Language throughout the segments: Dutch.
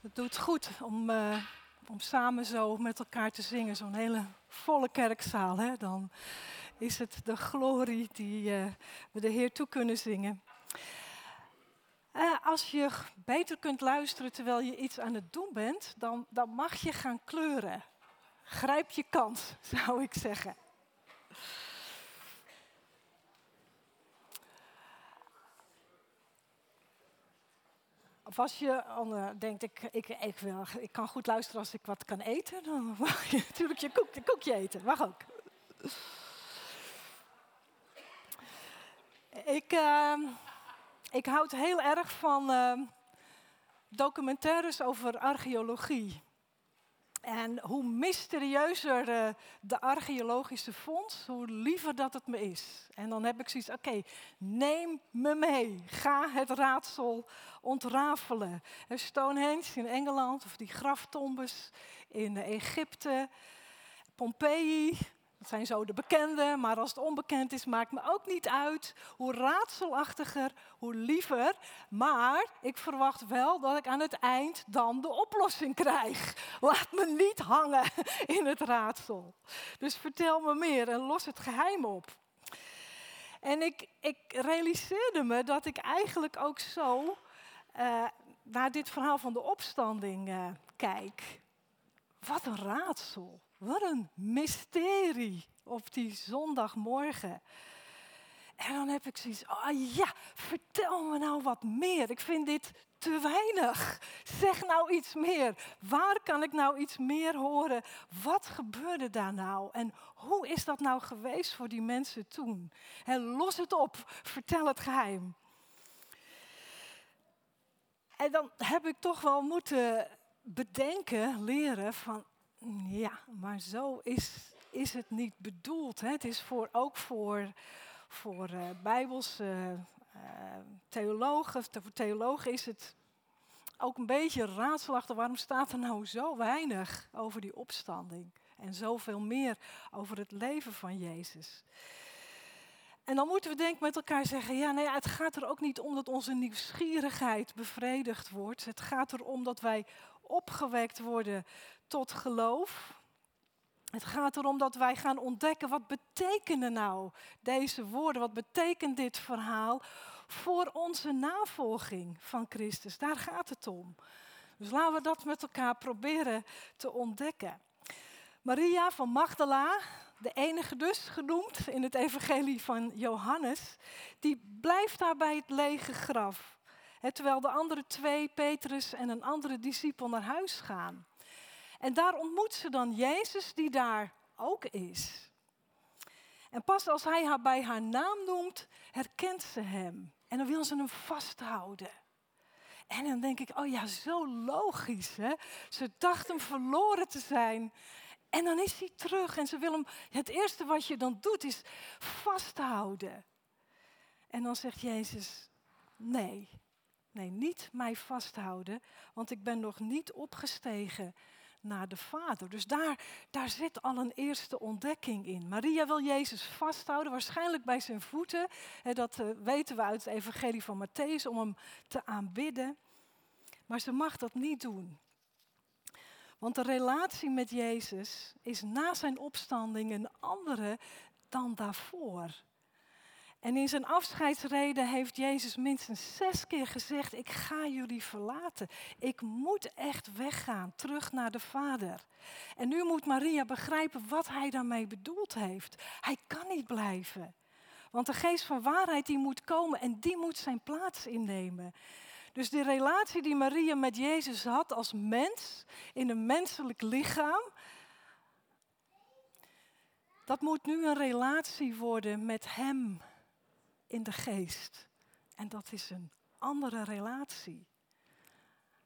Het doet goed om, uh, om samen zo met elkaar te zingen. Zo'n hele volle kerkzaal. Hè? Dan is het de glorie die uh, we de Heer toe kunnen zingen. Uh, als je beter kunt luisteren terwijl je iets aan het doen bent, dan, dan mag je gaan kleuren. Grijp je kans, zou ik zeggen. Of als je uh, denkt, ik, ik, ik, wil, ik kan goed luisteren als ik wat kan eten, dan mag je natuurlijk je, koek, je koekje eten. Mag ook. Ik, uh, ik houd heel erg van uh, documentaires over archeologie. En hoe mysterieuzer uh, de archeologische fonds, hoe liever dat het me is. En dan heb ik zoiets, oké, neem me mee. Ga het raadsel ontrafelen. Stonehenge in Engeland, of die graftombes in Egypte, Pompeii, dat zijn zo de bekende, maar als het onbekend is, maakt me ook niet uit. Hoe raadselachtiger, hoe liever. Maar ik verwacht wel dat ik aan het eind dan de oplossing krijg. Laat me niet hangen in het raadsel. Dus vertel me meer en los het geheim op. En ik, ik realiseerde me dat ik eigenlijk ook zo uh, naar dit verhaal van de opstanding uh, kijk. Wat een raadsel. Wat een mysterie op die zondagmorgen. En dan heb ik zoiets, oh ja, vertel me nou wat meer. Ik vind dit te weinig. Zeg nou iets meer. Waar kan ik nou iets meer horen? Wat gebeurde daar nou? En hoe is dat nou geweest voor die mensen toen? En los het op, vertel het geheim. En dan heb ik toch wel moeten bedenken, leren van ja, maar zo is, is het niet bedoeld. Hè. Het is voor, ook voor, voor uh, bijbelse uh, theologen, voor theologen is het ook een beetje raadselachtig. Waarom staat er nou zo weinig over die opstanding? En zoveel meer over het leven van Jezus. En dan moeten we denk ik met elkaar zeggen, ja, nee, het gaat er ook niet om dat onze nieuwsgierigheid bevredigd wordt. Het gaat erom dat wij opgewekt worden tot geloof. Het gaat erom dat wij gaan ontdekken wat betekenen nou deze woorden, wat betekent dit verhaal voor onze navolging van Christus. Daar gaat het om. Dus laten we dat met elkaar proberen te ontdekken. Maria van Magdala, de enige dus genoemd in het evangelie van Johannes, die blijft daar bij het lege graf. terwijl de andere twee, Petrus en een andere discipel, naar huis gaan. En daar ontmoet ze dan Jezus, die daar ook is. En pas als hij haar bij haar naam noemt, herkent ze hem. En dan wil ze hem vasthouden. En dan denk ik, oh ja, zo logisch. Hè? Ze dacht hem verloren te zijn. En dan is hij terug en ze wil hem. Het eerste wat je dan doet is vasthouden. En dan zegt Jezus: Nee, nee, niet mij vasthouden, want ik ben nog niet opgestegen naar de Vader. Dus daar, daar zit al een eerste ontdekking in. Maria wil Jezus vasthouden, waarschijnlijk bij zijn voeten. Dat eh, weten we uit het Evangelie van Matthäus, om hem te aanbidden. Maar ze mag dat niet doen. Want de relatie met Jezus is na zijn opstanding een andere dan daarvoor. En in zijn afscheidsreden heeft Jezus minstens zes keer gezegd: Ik ga jullie verlaten. Ik moet echt weggaan, terug naar de Vader. En nu moet Maria begrijpen wat hij daarmee bedoeld heeft. Hij kan niet blijven. Want de geest van waarheid die moet komen en die moet zijn plaats innemen. Dus de relatie die Maria met Jezus had als mens, in een menselijk lichaam, dat moet nu een relatie worden met Hem in de geest. En dat is een andere relatie.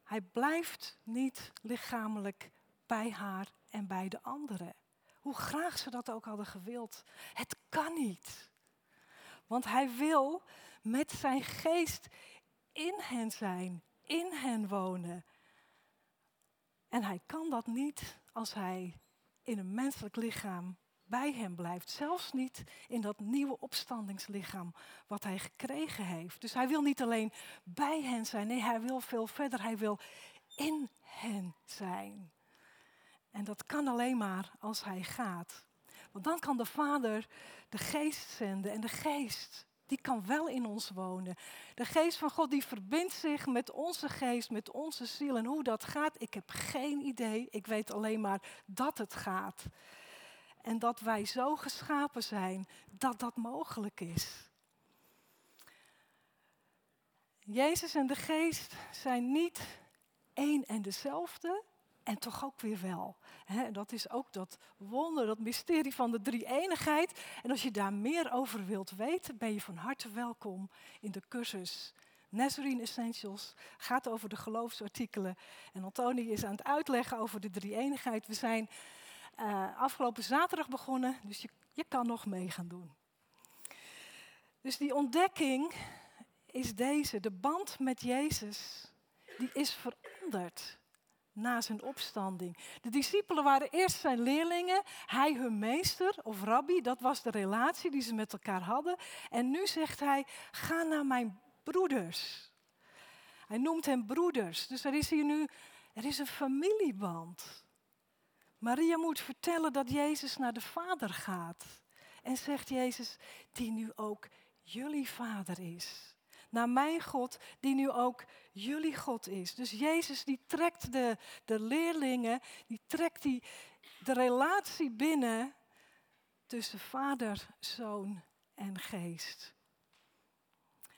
Hij blijft niet lichamelijk bij haar en bij de anderen. Hoe graag ze dat ook hadden gewild. Het kan niet. Want hij wil met zijn geest in hen zijn, in hen wonen. En hij kan dat niet als hij in een menselijk lichaam bij hem blijft. Zelfs niet in dat nieuwe opstandingslichaam wat hij gekregen heeft. Dus hij wil niet alleen bij hen zijn, nee, hij wil veel verder. Hij wil in hen zijn. En dat kan alleen maar als Hij gaat. Want dan kan de Vader de geest zenden. En de geest, die kan wel in ons wonen. De geest van God, die verbindt zich met onze geest, met onze ziel. En hoe dat gaat, ik heb geen idee. Ik weet alleen maar dat het gaat. En dat wij zo geschapen zijn dat dat mogelijk is. Jezus en de geest zijn niet één en dezelfde. En toch ook weer wel. dat is ook dat wonder, dat mysterie van de drie-eenigheid. En als je daar meer over wilt weten, ben je van harte welkom in de cursus Nazarene Essentials. Gaat over de geloofsartikelen. En Antoni is aan het uitleggen over de drie-eenigheid. We zijn uh, afgelopen zaterdag begonnen, dus je, je kan nog mee gaan doen. Dus die ontdekking is deze. De band met Jezus, die is veranderd na zijn opstanding. De discipelen waren eerst zijn leerlingen, hij hun meester of rabbi, dat was de relatie die ze met elkaar hadden. En nu zegt hij, ga naar mijn broeders. Hij noemt hen broeders, dus er is hier nu, er is een familieband. Maria moet vertellen dat Jezus naar de Vader gaat. En zegt Jezus, die nu ook jullie Vader is naar mijn God, die nu ook jullie God is. Dus Jezus die trekt de, de leerlingen, die trekt die, de relatie binnen tussen vader, zoon en geest.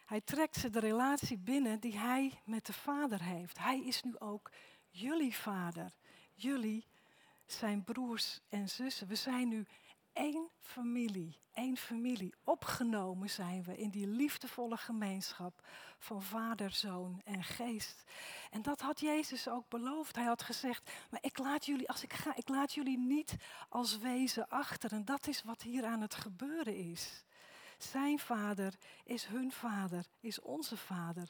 Hij trekt ze de relatie binnen die hij met de vader heeft. Hij is nu ook jullie vader. Jullie zijn broers en zussen. We zijn nu één familie, één familie. Opgenomen zijn we in die liefdevolle gemeenschap van Vader, Zoon en Geest. En dat had Jezus ook beloofd. Hij had gezegd, maar ik laat jullie, als ik ga, ik laat jullie niet als wezen achter. En dat is wat hier aan het gebeuren is. Zijn vader is hun vader, is onze vader.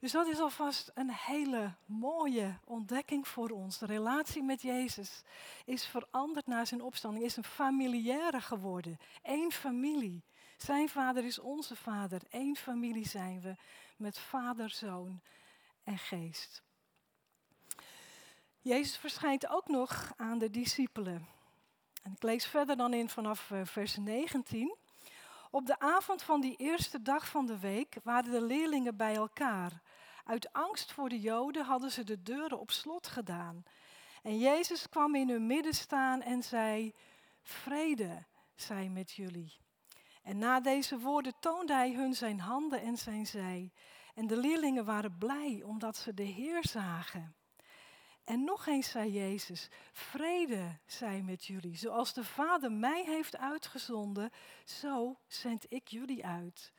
Dus dat is alvast een hele mooie ontdekking voor ons. De relatie met Jezus is veranderd na zijn opstanding, is een familiaire geworden. Eén familie. Zijn vader is onze vader. Eén familie zijn we met vader, zoon en geest. Jezus verschijnt ook nog aan de discipelen. En ik lees verder dan in vanaf eh, vers 19. Op de avond van die eerste dag van de week waren de leerlingen bij elkaar. Uit angst voor de Joden hadden ze de deuren op slot gedaan. En Jezus kwam in hun midden staan en zei: Vrede zij met jullie. En na deze woorden toonde hij hun zijn handen en zijn zij. En de leerlingen waren blij omdat ze de Heer zagen. En nog eens zei Jezus, vrede zij met jullie. Zoals de Vader mij heeft uitgezonden, zo zend ik jullie uit.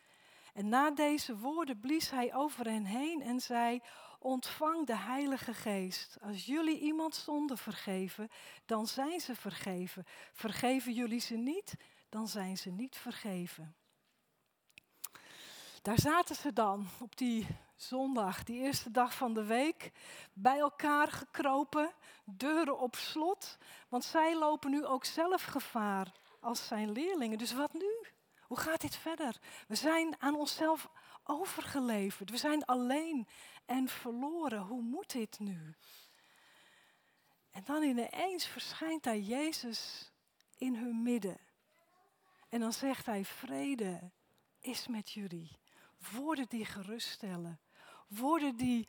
En na deze woorden blies hij over hen heen en zei, ontvang de Heilige Geest. Als jullie iemand zonde vergeven, dan zijn ze vergeven. Vergeven jullie ze niet, dan zijn ze niet vergeven. Daar zaten ze dan op die zondag, die eerste dag van de week, bij elkaar gekropen, deuren op slot, want zij lopen nu ook zelf gevaar als zijn leerlingen. Dus wat nu? Hoe gaat dit verder? We zijn aan onszelf overgeleverd. We zijn alleen en verloren. Hoe moet dit nu? En dan ineens verschijnt daar Jezus in hun midden. En dan zegt hij: Vrede is met jullie. Woorden die geruststellen. Woorden die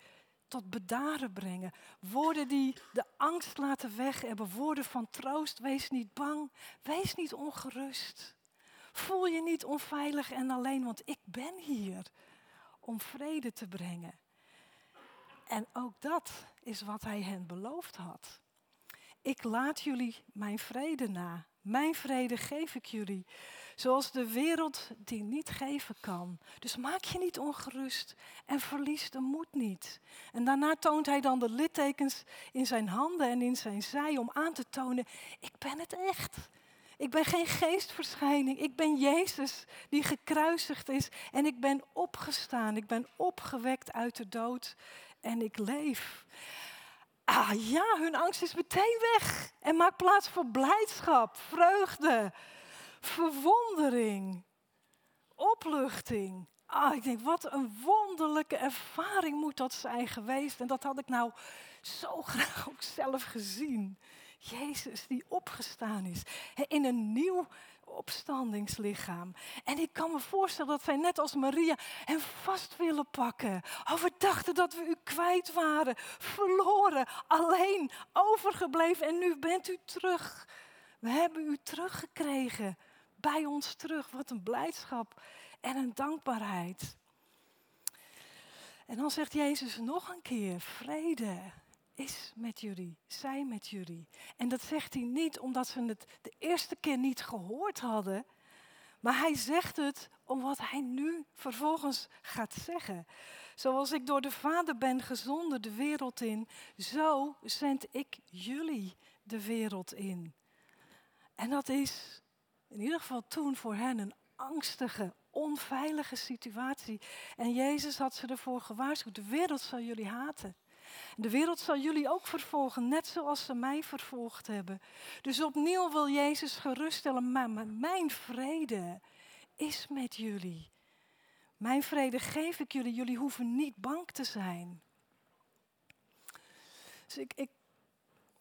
tot bedaren brengen. Woorden die de angst laten weg hebben. Woorden van troost. Wees niet bang. Wees niet ongerust. Voel je niet onveilig en alleen, want ik ben hier om vrede te brengen. En ook dat is wat hij hen beloofd had. Ik laat jullie mijn vrede na. Mijn vrede geef ik jullie. Zoals de wereld die niet geven kan. Dus maak je niet ongerust en verlies de moed niet. En daarna toont hij dan de littekens in zijn handen en in zijn zij om aan te tonen, ik ben het echt. Ik ben geen geestverschijning. Ik ben Jezus die gekruisigd is en ik ben opgestaan. Ik ben opgewekt uit de dood en ik leef. Ah ja, hun angst is meteen weg en maakt plaats voor blijdschap, vreugde, verwondering, opluchting. ah, ik denk, wat een wonderlijke ervaring moet dat zijn geweest. En dat had ik nou zo graag ook zelf gezien. Jezus die opgestaan is in een nieuw opstandingslichaam. En ik kan me voorstellen dat zij net als Maria hem vast willen pakken. Oh, we dachten dat we u kwijt waren, verloren, alleen, overgebleven en nu bent u terug. We hebben u teruggekregen, bij ons terug. Wat een blijdschap en een dankbaarheid. En dan zegt Jezus nog een keer, vrede is met jullie, zij met jullie. En dat zegt hij niet omdat ze het de eerste keer niet gehoord hadden, maar hij zegt het om wat hij nu vervolgens gaat zeggen. Zoals ik door de Vader ben gezonden de wereld in, zo zend ik jullie de wereld in. En dat is in ieder geval toen voor hen een angstige, onveilige situatie. En Jezus had ze ervoor gewaarschuwd, de wereld zal jullie haten. De wereld zal jullie ook vervolgen, net zoals ze mij vervolgd hebben. Dus opnieuw wil Jezus geruststellen, maar mijn vrede is met jullie. Mijn vrede geef ik jullie, jullie hoeven niet bang te zijn. Dus ik, ik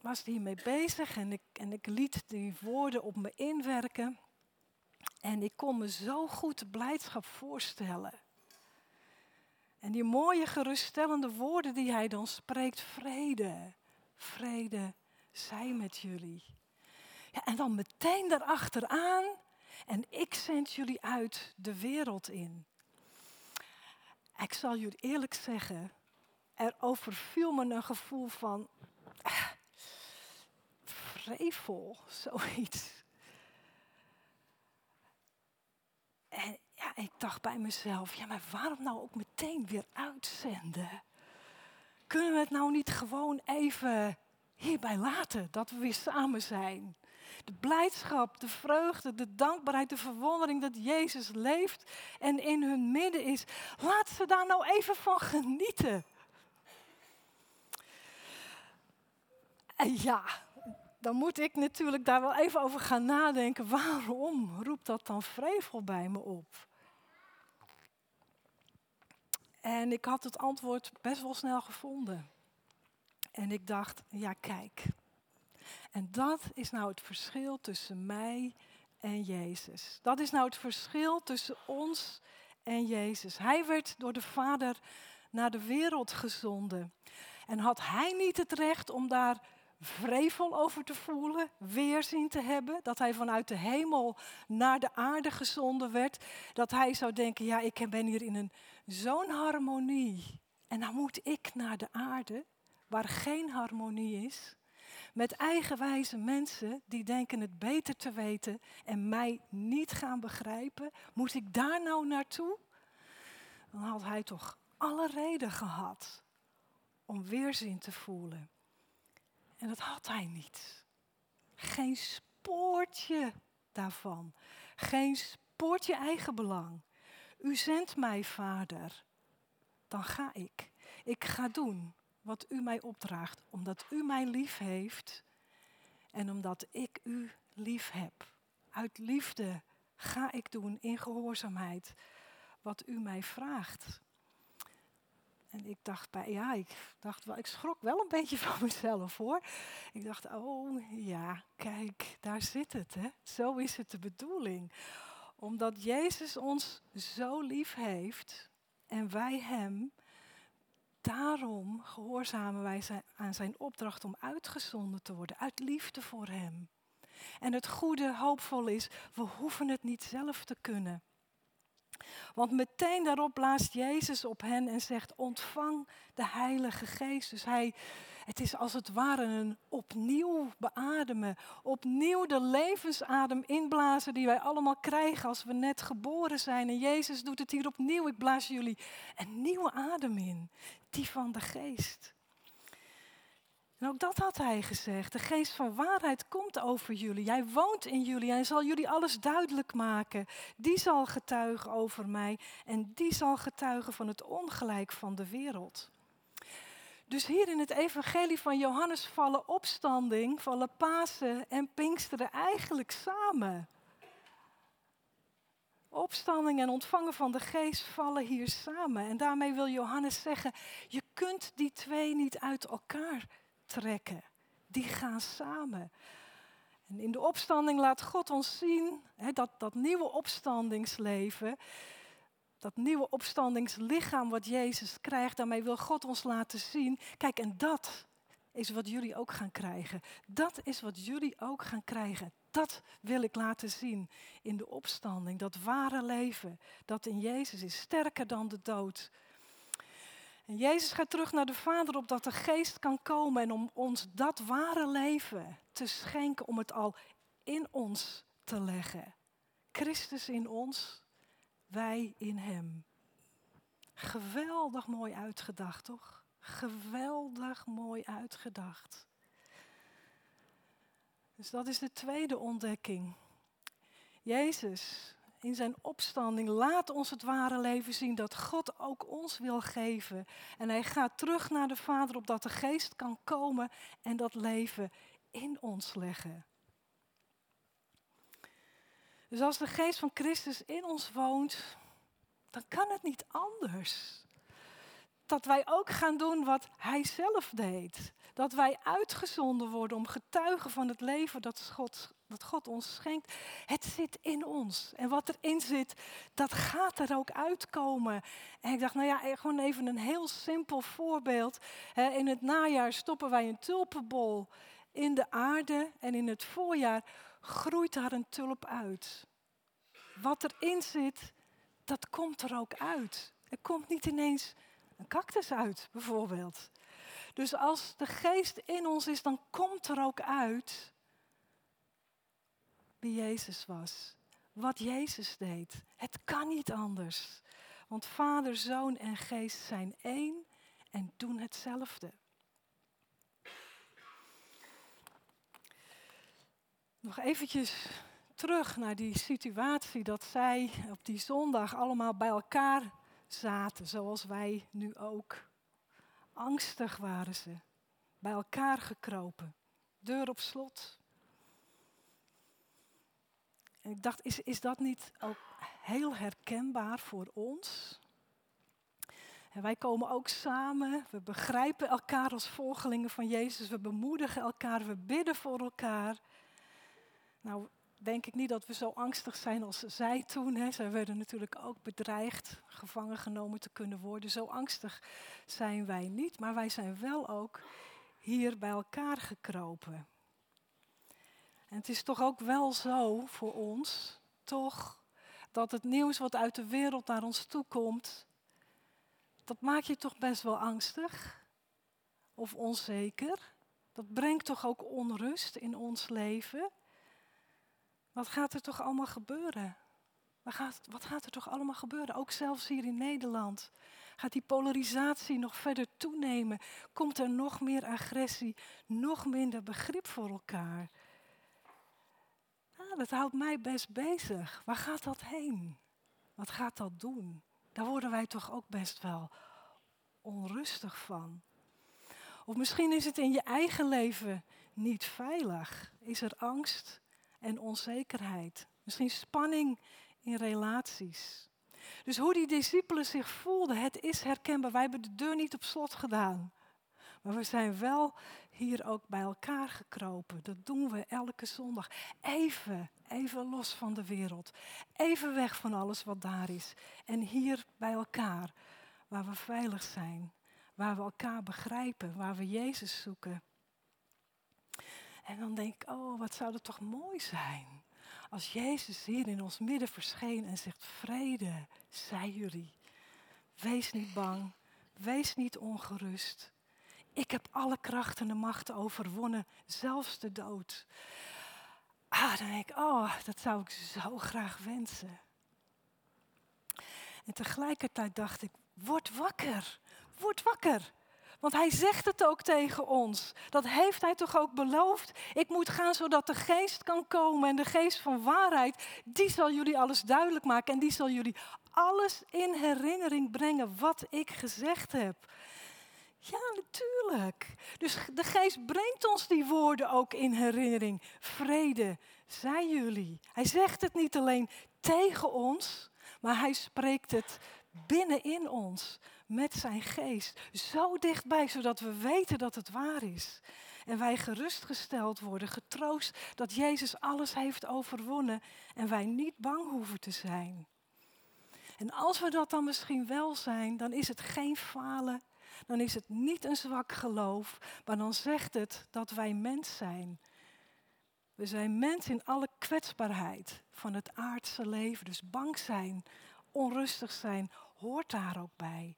was hiermee bezig en ik, en ik liet die woorden op me inwerken. En ik kon me zo goed blijdschap voorstellen. En die mooie geruststellende woorden die hij dan spreekt, vrede, vrede, zij met jullie. Ja, en dan meteen daarachteraan, en ik zend jullie uit de wereld in. Ik zal jullie eerlijk zeggen, er overviel me een gevoel van eh, vrevel, zoiets. En ja, ik dacht bij mezelf, ja, maar waarom nou ook meteen weer uitzenden? Kunnen we het nou niet gewoon even hierbij laten, dat we weer samen zijn? De blijdschap, de vreugde, de dankbaarheid, de verwondering dat Jezus leeft en in hun midden is. Laat ze daar nou even van genieten. En ja, dan moet ik natuurlijk daar wel even over gaan nadenken. Waarom roept dat dan vrevel bij me op? En ik had het antwoord best wel snel gevonden. En ik dacht, ja kijk. En dat is nou het verschil tussen mij en Jezus. Dat is nou het verschil tussen ons en Jezus. Hij werd door de Vader naar de wereld gezonden. En had hij niet het recht om daar vrevel over te voelen, weerzien te hebben, dat hij vanuit de hemel naar de aarde gezonden werd, dat hij zou denken, ja, ik ben hier in een zo'n harmonie en dan moet ik naar de aarde, waar geen harmonie is, met eigenwijze mensen die denken het beter te weten en mij niet gaan begrijpen, moet ik daar nou naartoe? Dan had hij toch alle reden gehad om weerzin te voelen. En dat had hij niet. Geen spoortje daarvan. Geen spoortje eigenbelang. U zendt mij, vader. Dan ga ik. Ik ga doen wat u mij opdraagt, omdat u mij lief heeft en omdat ik u lief heb. Uit liefde ga ik doen in gehoorzaamheid wat u mij vraagt. En ik dacht bij, ja, ik dacht wel, ik schrok wel een beetje van mezelf hoor. Ik dacht, oh ja, kijk, daar zit het, hè. Zo is het de bedoeling. Omdat Jezus ons zo lief heeft en wij Hem, daarom gehoorzamen wij aan Zijn opdracht om uitgezonden te worden, uit liefde voor Hem. En het goede, hoopvol is, we hoeven het niet zelf te kunnen. Want meteen daarop blaast Jezus op hen en zegt: Ontvang de Heilige Geest. Dus hij, het is als het ware een opnieuw beademen, opnieuw de levensadem inblazen die wij allemaal krijgen als we net geboren zijn. En Jezus doet het hier opnieuw. Ik blaas jullie een nieuwe adem in, die van de Geest. En ook dat had hij gezegd. De geest van waarheid komt over jullie. Hij woont in jullie. Hij zal jullie alles duidelijk maken. Die zal getuigen over mij. En die zal getuigen van het ongelijk van de wereld. Dus hier in het evangelie van Johannes vallen opstanding, vallen Pasen en Pinksteren eigenlijk samen. Opstanding en ontvangen van de geest vallen hier samen. En daarmee wil Johannes zeggen, je kunt die twee niet uit elkaar trekken. Die gaan samen. En in de opstanding laat God ons zien hè, dat dat nieuwe opstandingsleven, dat nieuwe opstandingslichaam wat Jezus krijgt, daarmee wil God ons laten zien. Kijk, en dat is wat jullie ook gaan krijgen. Dat is wat jullie ook gaan krijgen. Dat wil ik laten zien in de opstanding. Dat ware leven dat in Jezus is sterker dan de dood. En Jezus gaat terug naar de Vader opdat de Geest kan komen en om ons dat ware leven te schenken, om het al in ons te leggen. Christus in ons, wij in Hem. Geweldig mooi uitgedacht, toch? Geweldig mooi uitgedacht. Dus dat is de tweede ontdekking. Jezus in zijn opstanding laat ons het ware leven zien dat God ook ons wil geven. En hij gaat terug naar de Vader opdat de geest kan komen en dat leven in ons leggen. Dus als de geest van Christus in ons woont, dan kan het niet anders. Dat wij ook gaan doen wat hij zelf deed. Dat wij uitgezonden worden om getuigen van het leven dat God, dat God ons schenkt. Het zit in ons. En wat erin zit, dat gaat er ook uitkomen. En ik dacht, nou ja, gewoon even een heel simpel voorbeeld. In het najaar stoppen wij een tulpenbol in de aarde. En in het voorjaar groeit daar een tulp uit. Wat erin zit, dat komt er ook uit. Er komt niet ineens een cactus uit, bijvoorbeeld. Dus als de geest in ons is, dan komt er ook uit wie Jezus was. Wat Jezus deed. Het kan niet anders. Want Vader, Zoon en Geest zijn één en doen hetzelfde. Nog eventjes terug naar die situatie dat zij op die zondag allemaal bij elkaar zaten, zoals wij nu ook. Angstig waren ze, bij elkaar gekropen, deur op slot. En ik dacht, is, is dat niet ook heel herkenbaar voor ons? En wij komen ook samen, we begrijpen elkaar als volgelingen van Jezus, we bemoedigen elkaar, we bidden voor elkaar. Nou, denk ik niet dat we zo angstig zijn als zij toen. Hè. Zij werden natuurlijk ook bedreigd, gevangen genomen te kunnen worden. Zo angstig zijn wij niet, maar wij zijn wel ook hier bij elkaar gekropen. En het is toch ook wel zo voor ons, toch, dat het nieuws wat uit de wereld naar ons toe komt, dat maakt je toch best wel angstig of onzeker. Dat brengt toch ook onrust in ons leven. Wat gaat er toch allemaal gebeuren? Wat gaat, wat gaat er toch allemaal gebeuren? Ook zelfs hier in Nederland. Gaat die polarisatie nog verder toenemen? Komt er nog meer agressie, nog minder begrip voor elkaar? Dat houdt mij best bezig. Waar gaat dat heen? Wat gaat dat doen? Daar worden wij toch ook best wel onrustig van. Of misschien is het in je eigen leven niet veilig. Is er angst? en onzekerheid. Misschien spanning in relaties. Dus hoe die discipelen zich voelden, het is herkenbaar. Wij hebben de deur niet op slot gedaan. Maar we zijn wel hier ook bij elkaar gekropen. Dat doen we elke zondag. Even, even los van de wereld. Even weg van alles wat daar is. En hier bij elkaar, waar we veilig zijn. Waar we elkaar begrijpen, waar we Jezus zoeken. En dan denk ik, oh, wat zou dat toch mooi zijn. Als Jezus hier in ons midden verscheen en zegt, vrede, zij jullie. Wees niet bang, wees niet ongerust. Ik heb alle kracht en de macht overwonnen, zelfs de dood. Ah, dan denk ik, oh, dat zou ik zo graag wensen. En tegelijkertijd dacht ik, word wakker, word wakker. Want hij zegt het ook tegen ons. Dat heeft hij toch ook beloofd. Ik moet gaan zodat de geest kan komen. En de geest van waarheid, die zal jullie alles duidelijk maken. En die zal jullie alles in herinnering brengen wat ik gezegd heb. Ja, natuurlijk. Dus de geest brengt ons die woorden ook in herinnering. Vrede, zijn jullie. Hij zegt het niet alleen tegen ons, maar hij spreekt het binnenin ons met zijn geest. Zo dichtbij, zodat we weten dat het waar is. En wij gerustgesteld worden, getroost dat Jezus alles heeft overwonnen en wij niet bang hoeven te zijn. En als we dat dan misschien wel zijn, dan is het geen falen, dan is het niet een zwak geloof, maar dan zegt het dat wij mens zijn. We zijn mens in alle kwetsbaarheid van het aardse leven. Dus bang zijn, onrustig zijn, hoort daar ook bij.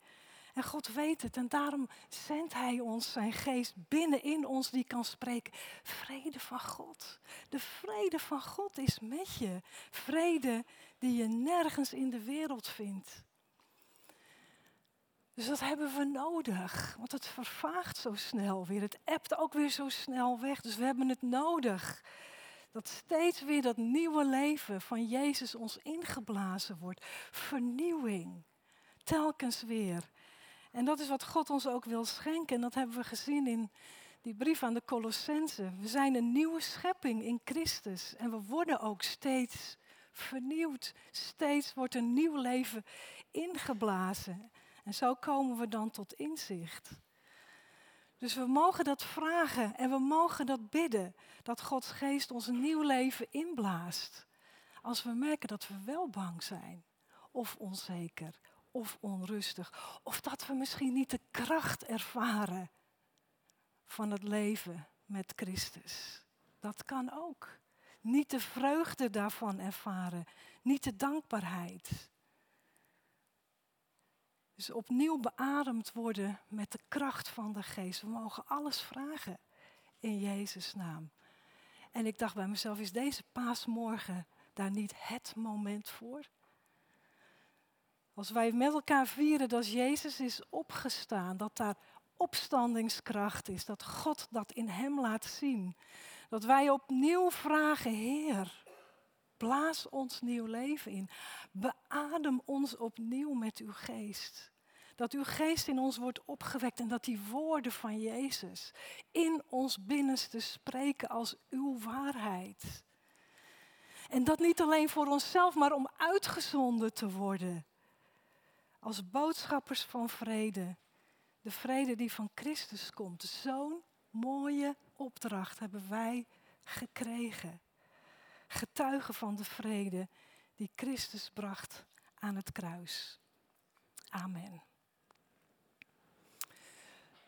En God weet het en daarom zendt Hij ons zijn geest binnenin ons die kan spreken. Vrede van God. De vrede van God is met je. Vrede die je nergens in de wereld vindt. Dus dat hebben we nodig, want het vervaagt zo snel weer. Het ebt ook weer zo snel weg. Dus we hebben het nodig. Dat steeds weer dat nieuwe leven van Jezus ons ingeblazen wordt. Vernieuwing. Telkens weer. En dat is wat God ons ook wil schenken. En dat hebben we gezien in die brief aan de Colossense. We zijn een nieuwe schepping in Christus. En we worden ook steeds vernieuwd. Steeds wordt een nieuw leven ingeblazen. En zo komen we dan tot inzicht. Dus we mogen dat vragen en we mogen dat bidden. Dat Gods geest ons een nieuw leven inblaast. Als we merken dat we wel bang zijn. Of onzeker of onrustig. Of dat we misschien niet de kracht ervaren van het leven met Christus. Dat kan ook. Niet de vreugde daarvan ervaren, niet de dankbaarheid. Dus opnieuw beademd worden met de kracht van de geest. We mogen alles vragen in Jezus' naam. En ik dacht bij mezelf, is deze paasmorgen daar niet het moment voor? Als wij met elkaar vieren dat Jezus is opgestaan, dat daar opstandingskracht is, dat God dat in Hem laat zien. Dat wij opnieuw vragen, Heer, blaas ons nieuw leven in. Beadem ons opnieuw met uw geest. Dat uw geest in ons wordt opgewekt en dat die woorden van Jezus in ons binnenste spreken als uw waarheid. En dat niet alleen voor onszelf, maar om uitgezonden te worden als boodschappers van vrede. De vrede die van Christus komt. Zo'n mooie opdracht hebben wij gekregen. Getuigen van de vrede die Christus bracht aan het kruis. Amen.